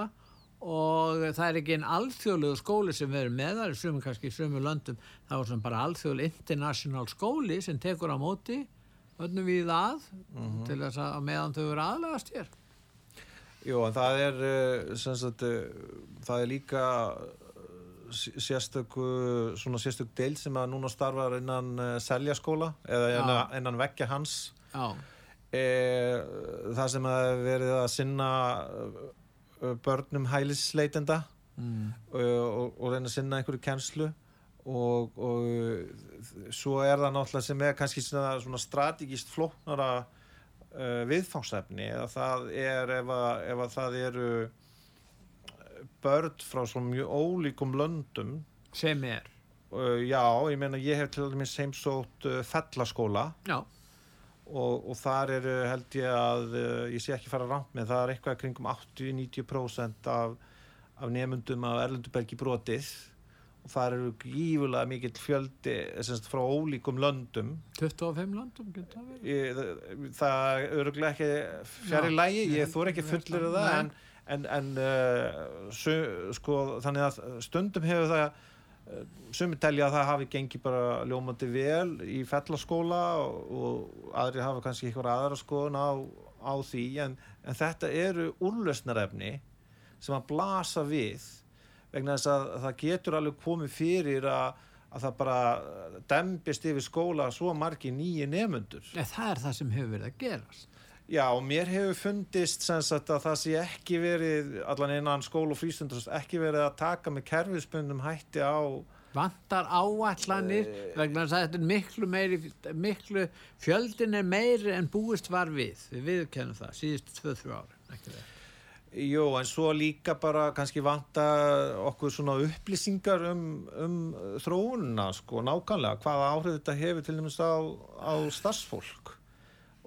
og það er ekki einn alþjóðlegu skóli sem verður með það er sumum kannski í sumum löndum þá er sem bara alþjóðlega international skóli sem tekur á móti önnum við að til þess að meðan þau eru aðlegast hér Jú, en það er uh, sem sagt, uh, það er líka sérstöku svona sérstök deil sem að núna starfar innan uh, seljaskóla eða innan, innan vekkja hans. E, það sem að verið að sinna uh, börnum hælisleitenda Mm. og, og, og reyna að sinna einhverju kennslu. Og, og uh, svo er það náttúrulega sem er kannski svona, svona strategist flóknara uh, viðfangsefni að það er ef að, ef að það eru börn frá svona mjög ólíkum löndum. Sem er. Uh, já, ég meina ég hef til dæmis heimsótt uh, fellaskóla. Og, og þar eru held ég að uh, ég sé ekki fara rámt með það er eitthvað kringum 80-90% af, af nefndum af Erlendubergi brotið. Og þar eru gífulega mikill fjöldi semst, frá ólíkum löndum. 25 landum getur það verið? Það er öruglega ekki fjari lægi, ég ég þór ekki fullir það Nei. en, en, en uh, su, sko, þannig að stundum hefur það uh, sumi telja að það hafi gengið bara ljómandi vel í fellaskóla og, og aðri hafa kannski eitthvað aðra skoðun á, á því. En, en þetta eru úrlausnarefni sem að blasa við vegna þess að það getur alveg komið fyrir að, að það bara dembist yfir skóla svo margi nýju nefnundur Nei, það er það sem hefur verið að gerast Já, og mér hefur fundist sagt að það sé ekki verið allan innan skóla og frístundast ekki verið að taka með kerfisbundum hætti á vantar áallanir vegna þess að þetta er miklu meiri miklu, fjöldin er meiri en búist var við, við viðkennum það síðust 2-3 ári ekki það Jú, en svo líka bara kannski vanta okkur svona upplýsingar um, um þróunina sko, nákvæmlega, hvaða áhrif þetta hefur til dæmis á, á starfsfólk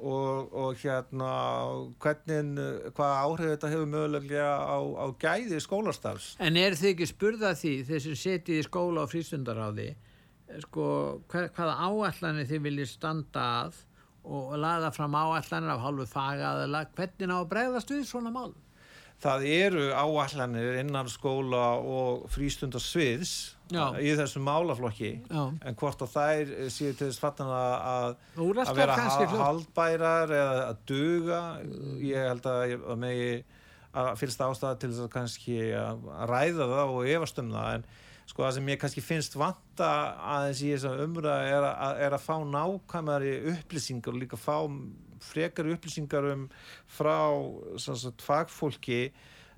og, og hérna hvernig, hvaða áhrif þetta hefur mögulega á, á gæði skólastarfs? En er þið ekki spurða því þeir sem setið í skóla og frístundaráði sko, hver, hvaða áallanir þið viljið standa að og laða fram áallanir af hálfu fagaðala hvernig á að bregðast við svona mál Það eru áallanir innan skóla og frístundarsviðs í þessum málaflokki Já. en hvort að þær séu til þess fattan að, að vera haldbærar eða að duga. Ég held að, að megi að fyrsta ástæða til þess að kannski að ræða það og efast um það en sko það sem ég kannski finnst vanta aðeins í þess að umræða er að, er að fá nákvæmari upplýsingar og líka fá frekari upplýsingar um frá sagt, fagfólki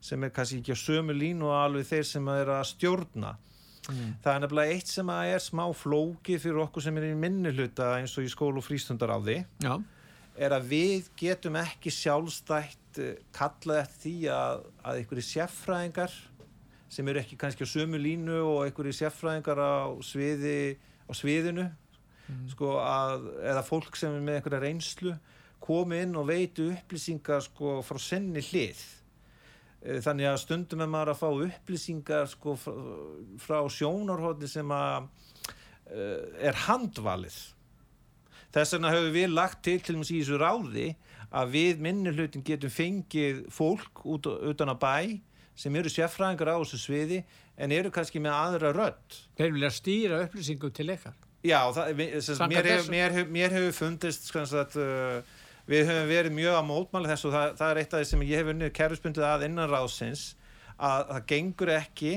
sem er kannski ekki á sömu línu og alveg þeir sem er að stjórna. Það er nefnilega eitt sem er smá flóki fyrir okkur sem er í minni hluta eins og í skólu og frístundaráði. Já, er að við getum ekki sjálfstætt eh, kallað eftir því að, að einhverju sérfræðingar sem eru ekki kannski á sömu línu og einhverju sérfræðingar á sviði á sviðinu sko, að, eða fólk sem er með einhverja reynslu komi inn og veitu upplýsingar sko, frá senni hlið. Eh, þannig að stundum er maður að fá upplýsingar sko, frá, sjónarhóðni sem að uh, er handvalið. Þess vegna höfum við lagt til til dæmis í þessu ráði að við minni hlutin getum fengið fólk út, utan að bæ sem eru sérfræðingar á þessu sviði en eru kannski með aðra rödd. Þeir vilja stýra upplýsingum til ykkar. Já, það, mér, mér, hef, mér hefur fundist sem sagt, uh, við höfum verið mjög að mótmála þessu og það, það er eitt af því sem ég hef unnið kerfisbundið að innan ráðsins að það gengur ekki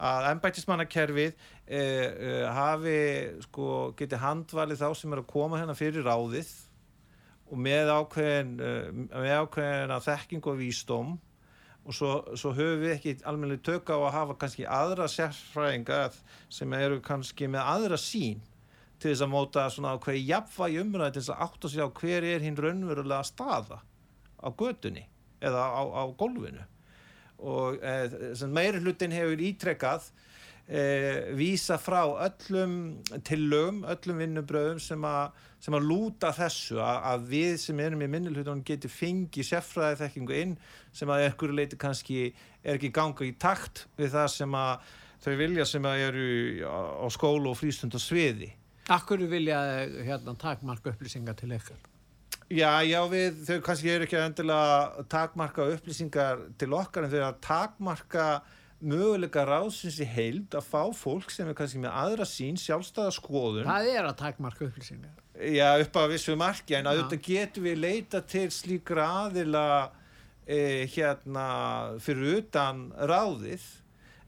að embættismannakerfið uh, uh, hafi sko, getið handvalið þá sem er að koma hérna fyrir ráðið og með ákveðin uh, með ákveðin að þekking og vísdóm. Og svo, svo höfum við ekki almennileg tök á að hafa kannski aðra sérfræðinga sem eru kannski með aðra sín til þess að móta svona ákveði jafnvægi umræði til þess að átta sig á hver er hinn raunverulega staða á götunni eða á, á gólfinu. Og e, sem meiri hlutin hefur ítrekkað e, vísa frá öllum tillögum, öllum vinnubröðum sem, a, sem að lúta þessu að, að við sem erum í minnilhutunum getum fengið sérfræði þekkingu inn sem að ekkur leiti kannski er ekki ganga í takt við það sem að þau vilja sem að eru á, skólu og frístundasviði Akkur vilja hérna takmarka upplýsingar til ykkar? Já, já, við, þau kannski eru ekki að endilega takmarka upplýsingar til okkar en þau eru að takmarka möguleika ráðsins í heild að fá fólk sem er kannski með aðra sín, sjálfstæða skoðun. Það er að takmarka upplýsingar. Já, upp að vissu marki en auðvitað getum við leita til slíkra aðila e, hérna fyrir utan ráðið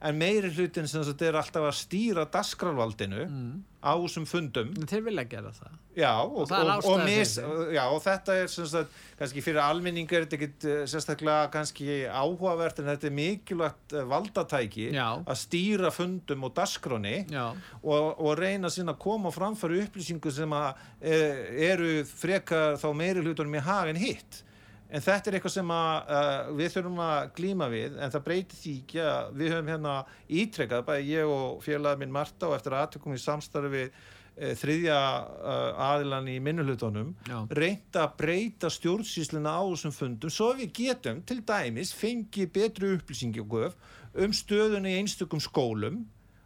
en meiri hlutin sem þetta er alltaf að stýra dasgralvaldinu mm. á þessum fundum þeir vilja gera það. Já, og, það er og, og, mis, já, og þetta er sagt, kannski fyrir almenning er þetta ekkit eh, sérstaklega kannski áhugavert en þetta er mikilvægt eh, valdatæki Já. að stýra fundum og dasgráni og, og reyna sín að koma og framfæra upplýsingu sem að e, eru frekar þá meiri hlutunum í hag en hitt en þetta er eitthvað sem að uh, við þurfum að glíma við en það breytir því ekki að við höfum hérna ítrekkað, bæði ég og félagið minn Marta og eftir aðtökum í samstarfi við e, þriðja uh, aðilan í minnuhlutunum reynda að breyta stjórnsýsluna á þessum fundum svo við getum til dæmis fengi betri upplýsingi og göf um stöðuna í einstökum skólum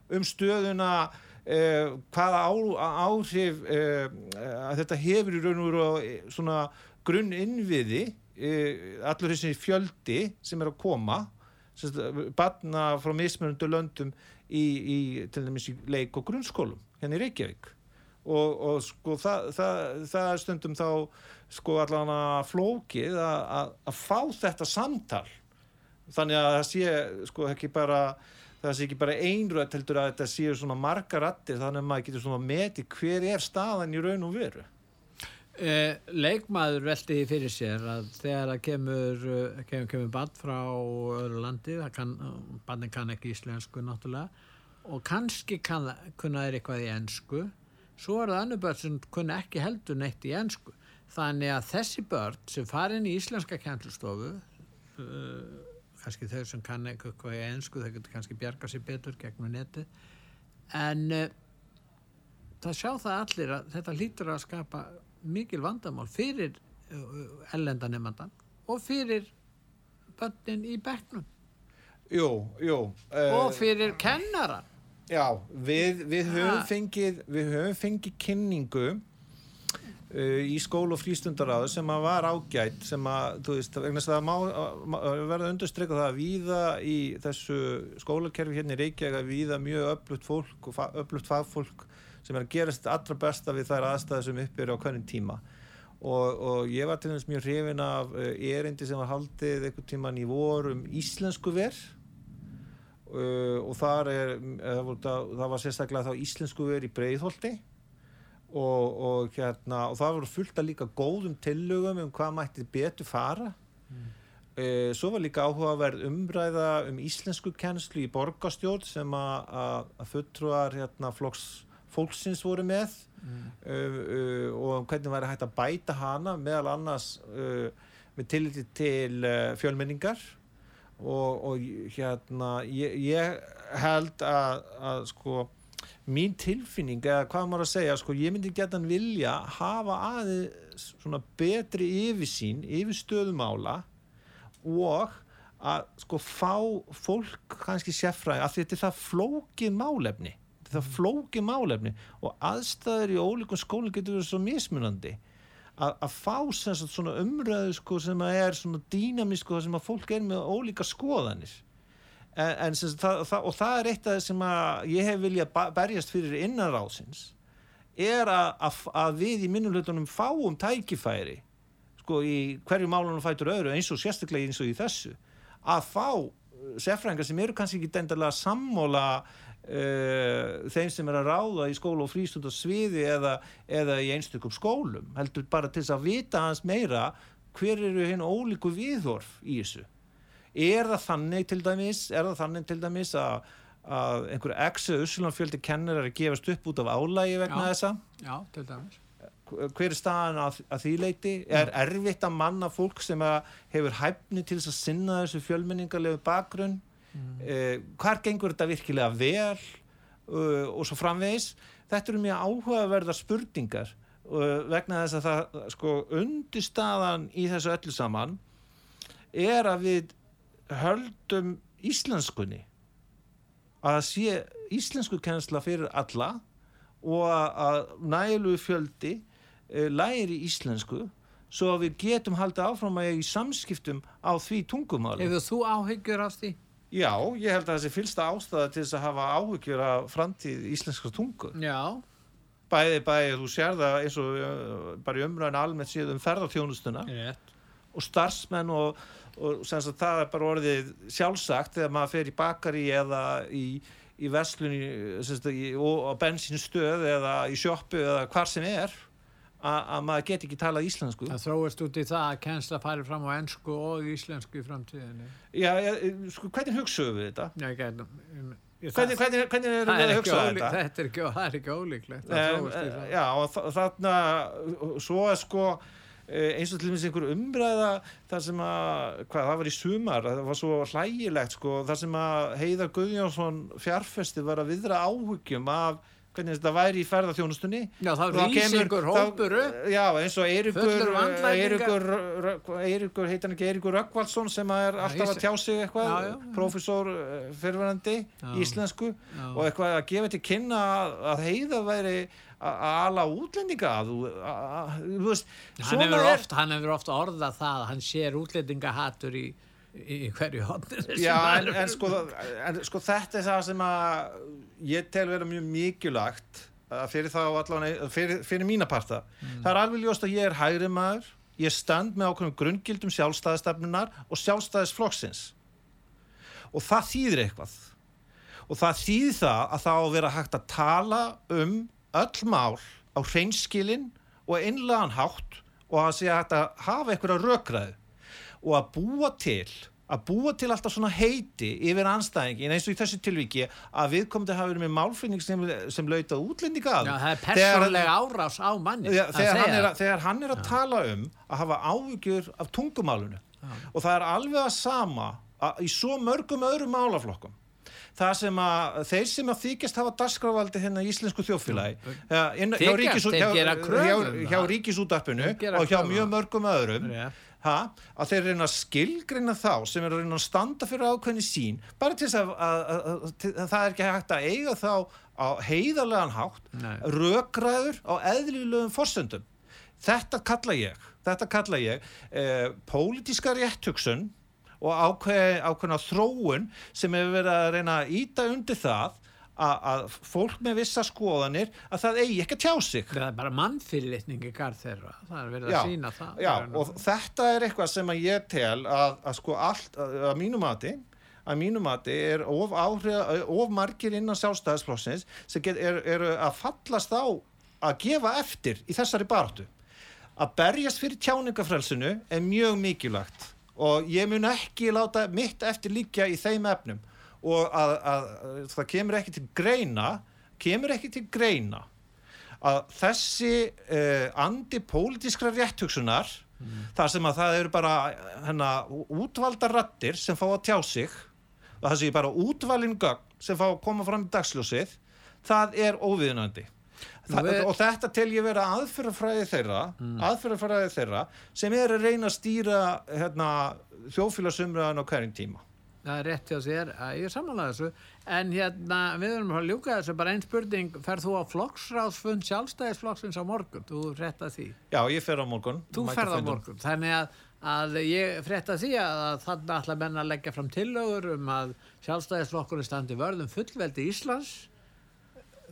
um stöðuna uh, hvaða á, áhrif uh, að þetta hefur í raun og veru á eh, svona grunn innviði uh, allur þessi fjöldi sem er að koma barna frá mismunundu löndum í, í til dæmis í leik og grunnskólum hérna í Reykjavík. Og, og sko það, það, það er stundum þá sko allan að flókið að, að, að fá þetta samtal. Þannig að það sé sko ekki bara það sé ekki bara einröð heldur að þetta séu svona margar rattir þannig að maður getur svona meti hver er staðan í raun og veru leikmaður velti því fyrir sér að þegar það kemur, eh, kemur, kemur bann frá öðru landi, kann, bannin kann ekki íslensku náttúrulega og kannski kann, kunna þeir eitthvað í ensku, svo er það annu börn sem kunna ekki heldur neitt í ensku. Þannig að þessi börn sem farin í íslenska kjenslustofu, uh, kannski þau sem kann eitthvað í ensku, þau getur kannski bjarga sér betur gegnum netið, en uh, það sjá það allir að þetta lítur að skapa mikil vandamál fyrir ellendanemandan og fyrir bönnin í bekknum. Jú, jú uh, og fyrir kennaran Já, við, við höfum fengið við höfum fengið kynningu uh, í skól og frístundaráðu sem að var ágætt sem að, þú veist, vegna þess að það verða undirstreika það að víða í þessu skólakerfi hérna í Reykjavík að víða mjög öflugt fólk og fa öflugt fagfólk sem er að gera þetta allra besta við þær aðstæði sem upp eru á hvernig tíma. Og, og ég var til dæmis mjög hrifin af uh, erindi sem var haldið einhvern tíman í vorum íslensku verð uh, og þar er það, voru, það, var sérstaklega þá íslensku verið í Breiðholti. Og, og, hérna, og það voru fullt af líka góðum tillögum um hvað mætti betur fara. Mm. svo var líka áhugaverð umræða um íslensku kennslu í borgastjórn sem að- að að fulltrúar hérna, flokks fólksins voru með uh, uh, og hvernig væri hægt að bæta hana meðal annars uh, með tilliti til uh, fjölmenningar. Og, og hérna ég, ég held að, að sko mín tilfinning eða hvað maður að segja sko ég myndi geta vilja hafa aðeins svona betri yfirsýn yfir stöðumála og að sko fá fólk kannski sérfræði að þetta er það flókið málefni það flókið málefni og aðstæður í ólíkum skólinn getur verið svo mismunandi. Að, að fá sagt svona umræðu sko sem að er svona dýnamísk og sem að fólk er með ólíka skoðanir. En, en sagt, það, það, og það er eitt af það sem að ég hef viljað berjast fyrir innanrásins er að, að, að við í minnumhlutunum fáum tækifæri sko í hverju málunum fætur öðru eins og sérstaklega eins og í þessu að fá uh, sérfræðingar sem eru kannski ekki dendalega sammóla uh, þeim sem er að ráða í skóla og frístund og sviði eða, eða í einstökum skólum heldur bara til þess að vita hans meira hver eru hinn ólíku viðhorf í þessu. Er það þannig til dæmis er það þannig til dæmis að, að einhver exu uslanfjöldi kennar er að gefast upp út af álægi vegna Já. þessa? Já, til dæmis. Hver er staðan að, að því leiti er erfitt að manna fólk sem að hefur hæfni til þess að sinna þessu fjölmenningarlegu bakgrunn mm. hvar gengur þetta virkilega vel uh, og svo framvegis þetta eru mjög áhugaverðar spurningar uh, vegna þess að það sko undirstaðan í þessu öllu saman er að við höldum íslenskunni að sé íslensku kennsla fyrir alla og að, nælu fjöldi læri íslensku svo að við getum haldið áfram að í samskiptum á því tungumáli. Hefur þú áhyggjur af því? Já, ég held að þessi fylsta ástæða til þess að hafa áhyggjur af framtíð íslenskar tungu. Já, Bæði, bæði, þú sér það eins og uh, bara í umræðinu almennt séð um ferðarþjónustuna rétt. Og starfsmenn og, og sem sagt það er bara orðið sjálfsagt þegar maður fer í bakari eða í, í í, og bensinstöð eða í sjoppu eða hvar sem er að, að maður get ekki talað íslensku Það þróist út í það að kennsla færi fram á ennsku og íslensku í framtíðinni. Já, sko, hvernig hugsaðu við þetta? Já, gæti, ég, Hvernig, hvernig, hvernig erum það við er að ekki hugsa ólíklegt, þetta? þetta er ekki, það er ekki ólíklegt. Um, já, og þa- þarna svo er sko eh, eins og til dæmis einhver umræða þar sem að, hvað, það var í sumar það var svo hlægilegt sko þar sem að Heiðar Guðjónsson fjárfesti var að viðra áhyggjum af hvernig þetta væri í ferðarþjónustunni Já, þá kemur- ykkur þá- hópur upp. Já, eins og Eiríkur heitir hann ekki Eiríkur Röggvaldsson sem er alltaf að tjá sig eitthvað já. prófessor fyrirverandi íslensku og eitthvað að gefa til kynna að, heiða væri að ala útlendinga að þú að- að- veist Hann hefur, er oft, hann hefur oft orðað það að hann sér útlendingahatur í, í hverju hodnir Já, en, en, sko, en sko þetta er það sem að ég tel vera mjög mikilvægt að fyrir þá allavega fyrir, fyrir mína parta. Það er alveg ljóst að ég er hægri maður ég stand með ákveðum grunngildum sjálfstæðistefnunar og sjálfstæðisflokksins. Og það þýðir eitthvað. Og það þýðir það að það á að vera hægt að tala um öll mál á hreinskilin og einlegan hátt og að sé hægt að hafa einhverja rökræðu og að búa til að búa til alltaf svona heiti yfir anstæðingin eins og í þessu tilvíki að viðkomandi hafi verið með málfinning sem, sem lauta útlendinga að Já, það er persónlega árás á manni Já, að þegar, hann að, þegar hann er að tala um að hafa áhyggjur af tungumálunu og það er alveg að sama að, í svo mörgum öðrum málaflokkum það sem að þeir sem að þykjast hafa dasgrávaldi hérna í íslensku hjá, Þykjast, ríkis, þeir gera kröfu hjá, um hjá ríkisútarpinu og hjá um mjög mörgum öðrum. Ha, að þeir reyna að skilgreina þá sem er að reyna að standa fyrir ákveðni sín bara til þess að, að, að, að, það er ekki hægt að eiga þá á heiðarlegan hátt Nei. rökræður á eðlilegum forsöndum þetta kalla ég þetta kalla ég eh, pólitíska rétthugsun og ákveð, ákveðna þróun sem hefur verið að reyna að íta undir það að, fólk með vissa skoðanir að það eigi ekki að tjá sig Það er bara mannfyrirlitning í garð þeirra. Það er verið að sína það. Já, er og þetta er eitthvað sem að ég tel að, að sko allt, að, að mínu mati að mínu mati er of, áhrif, of margir innan sjálfstæðisflóksins sem get, er, eru að fallast á að gefa eftir í þessari baráttu að berjast fyrir tjáningafrelsinu er mjög mikilvægt og ég mun ekki láta mitt eftir líkja í þeim efnum og að, að, að það kemur ekki til greina kemur ekki til greina að þessi uh, andi pólitískra rétthugsunar þar sem að það eru bara hérna, útvalda rattir sem fá að tjá sig og það sé bara útvalin gögn sem fá að koma fram í dagsljósið það er óviðunandi. Þa, við- og þetta tel ég vera aðferðafræði þeirra aðferðafræði þeirra sem er að reyna að stýra hérna, þjóðfélagsumræðan á hverjum tíma Það er rétt hjá sér, að ég er samanlega þessu. En hérna, við erum að ljúka þessu. Bara einn spurning, ferð þú á flokksráðsfund sjálfstæðisflokksins á morgun, þú frétta því. Já, ég fer á morgun. Þú ferð á morgun, þannig að, að ég frétta því að, að þannig ætla menn að leggja fram tillögur um að sjálfstæðisflokkurinn standi vörðum fullveldi Íslands.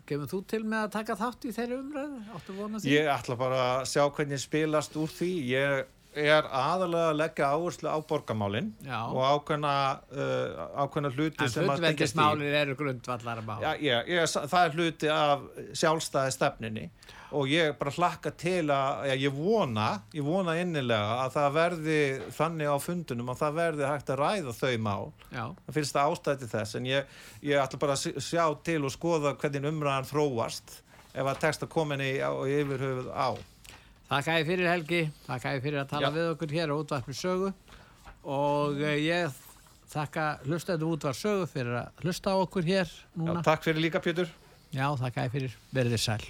Kemur þú til með að taka þátt í þeirri umræðu, Ég ætla bara að sjá hvernig spilast úr því. Ég er aðalega að leggja áherslu á borgamálin Já. og ákveðna, uh, ákveðna hluti en sem að tengjast því. fullveldismálir eru grundvallar mál Já, ég, ég, það er hluti af sjálfstæði stefninni og ég bara hlakka til að, já, ég vona, ég vona innilega að það verði þannig á fundunum að það verði hægt að ræða þau mál. Já. Það finnst það ástæði þess en ég, ég ætla bara að sjá til og skoða hvernig umræðan þróast ef að texta komin í, á, í yfirhöfuð á. Þakka ég fyrir Helgi, þakka ég fyrir að tala Já. við okkur hér á útvarpið sögu og eh, ég þakka hlustendu útvarp sögu fyrir að hlusta á okkur hér Já, núna. takk fyrir líka Pétur. Já, þakka ég fyrir. Verðið sæl.